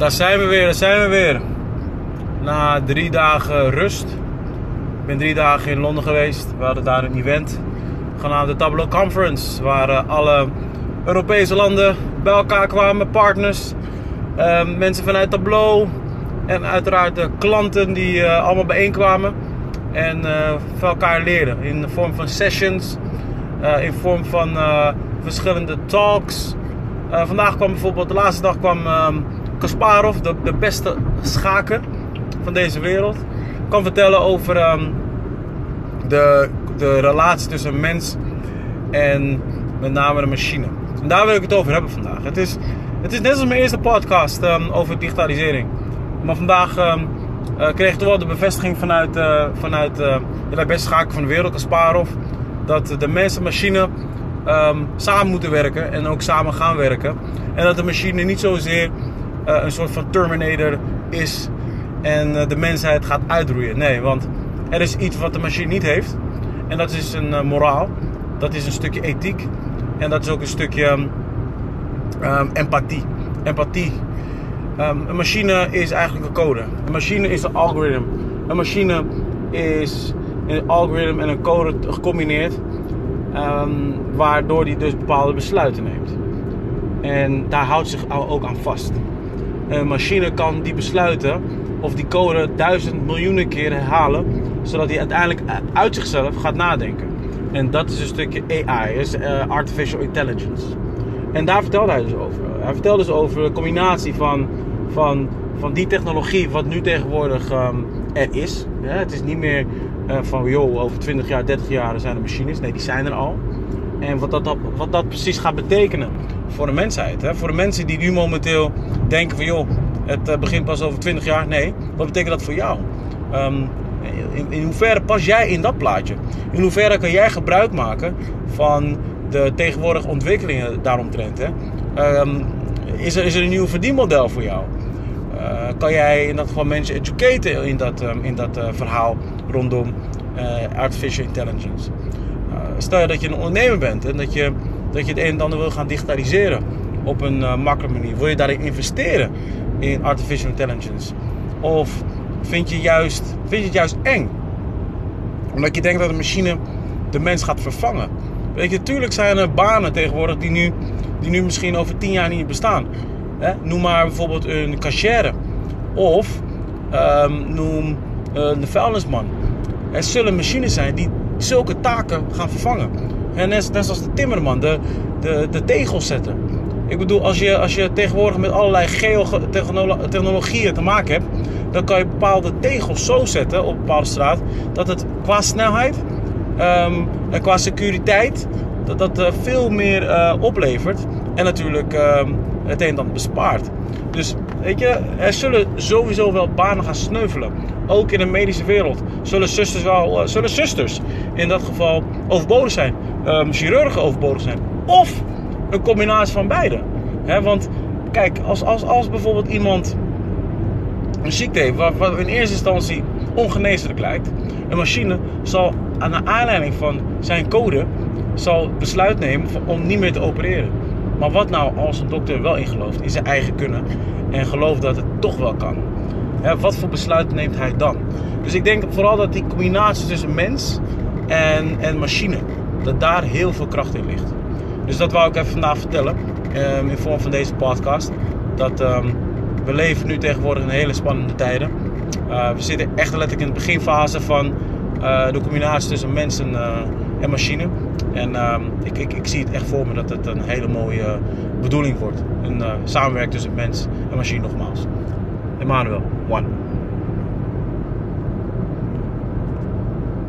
Daar zijn we weer, daar zijn we weer. Na drie dagen rust. Ik ben drie dagen in Londen geweest. We hadden daar een event genaamd de Tableau Conference. Waar eh, alle Europese landen bij elkaar kwamen, partners. eh, mensen vanuit Tableau. En uiteraard de klanten die eh, allemaal bijeenkwamen. En van elkaar leerden. In de vorm van sessions. in vorm van verschillende talks. Vandaag kwam bijvoorbeeld, de laatste dag kwam ehm, Kasparov, de, de beste schaker van deze wereld. Kan vertellen over ehm, de, de relatie tussen mens en met name de machine. En daar wil ik het over hebben vandaag. Het is, het is net als mijn eerste podcast ehm, over digitalisering. Maar vandaag ehm, eh, kreeg ik toch wel de bevestiging vanuit, eh, vanuit eh, de beste schaker van de wereld, Kasparov. Dat de mens en machine samen moeten werken en ook samen gaan werken. En dat de machine niet zozeer een soort van Terminator is en eh, de mensheid gaat uitroeien. Nee, want er is iets wat de machine niet heeft. En dat is een eh, moraal. Dat is een stukje ethiek. En dat is ook een stukje ehm, ehm, empathie. Empathie. Ehm, een machine is eigenlijk een code. Een machine is een algoritme. Een machine is een algoritme en een code gecombineerd. waardoor die dus bepaalde besluiten neemt. En daar houdt zich ook aan vast. Een machine kan die besluiten of die code duizend miljoenen keer herhalen, zodat hij uiteindelijk uit zichzelf gaat nadenken. En dat is een stukje AI, is eh, Artificial Intelligence. En daar vertelde hij dus over. Hij vertelde dus over de combinatie van, van, van die technologie wat nu tegenwoordig ehm, er is. Het is niet meer eh, van joh, over 20 jaar, 30 jaar zijn er machines. Nee, die zijn er al. En wat dat, wat dat precies gaat betekenen voor de mensheid. Hè? Voor de mensen die nu momenteel denken van joh, het eh, begint pas over 20 jaar. Nee, wat betekent dat voor jou? Ehm, in, hoeverre pas jij in dat plaatje? In hoeverre kan jij gebruik maken van de tegenwoordige ontwikkelingen daaromtrent? Hè? Ehm, is, er, is er een nieuw verdienmodel voor jou? Uh, kan jij in dat geval mensen educaten in dat, um, in dat uh, verhaal rondom artificial intelligence? stel je dat je een ondernemer bent en dat je, dat je het een en ander wil gaan digitaliseren op een makkelijke manier. Wil je daarin investeren in artificial intelligence? Of vind je, juist, vind je het juist eng? Omdat je denkt dat een machine de mens gaat vervangen. Weet je, natuurlijk zijn er banen tegenwoordig die nu, die nu misschien over tien jaar niet bestaan. Hè? Noem maar bijvoorbeeld een cashier. Of um, noem een vuilnisman. Er zullen machines zijn die zulke taken gaan vervangen. En net, zoals de timmerman, de, de, de tegels zetten. Ik bedoel, als je, als je tegenwoordig met allerlei geotechnologieën te maken hebt, dan kan je bepaalde tegels zo zetten op een bepaalde straat dat het qua snelheid um, en qua securiteit dat dat uh, veel meer uh, oplevert en natuurlijk uh, het een en ander bespaart. Dus weet je, er zullen sowieso wel banen gaan sneuvelen. Ook in de medische wereld zullen zusters wel, zullen zusters in dat geval overbodig zijn, um, chirurgen overbodig zijn. Of een combinatie van beide. Want kijk, als, als, als bijvoorbeeld iemand een ziekte heeft wat, in eerste instantie ongeneeslijk lijkt, een machine zal aan de aanleiding van zijn code zal besluit nemen om niet meer te opereren. Maar wat nou als een dokter wel in gelooft in zijn eigen kunnen en gelooft dat het toch wel kan? Wat voor besluit neemt hij dan? Dus ik denk vooral dat die combinatie tussen mens en, en machine, dat daar heel veel kracht in ligt. Dus dat wou ik even vandaag vertellen um, in vorm van deze podcast. Dat um, we leven nu tegenwoordig in hele spannende tijden. Uh, we zitten echt letterlijk in de beginfase van uh, de combinatie tussen mens en, uh, en machine. En um, ik, ik, ik, zie het echt voor me dat het een hele mooie bedoeling wordt. Een samenwerking tussen mens en machine nogmaals. Emmanuel, one.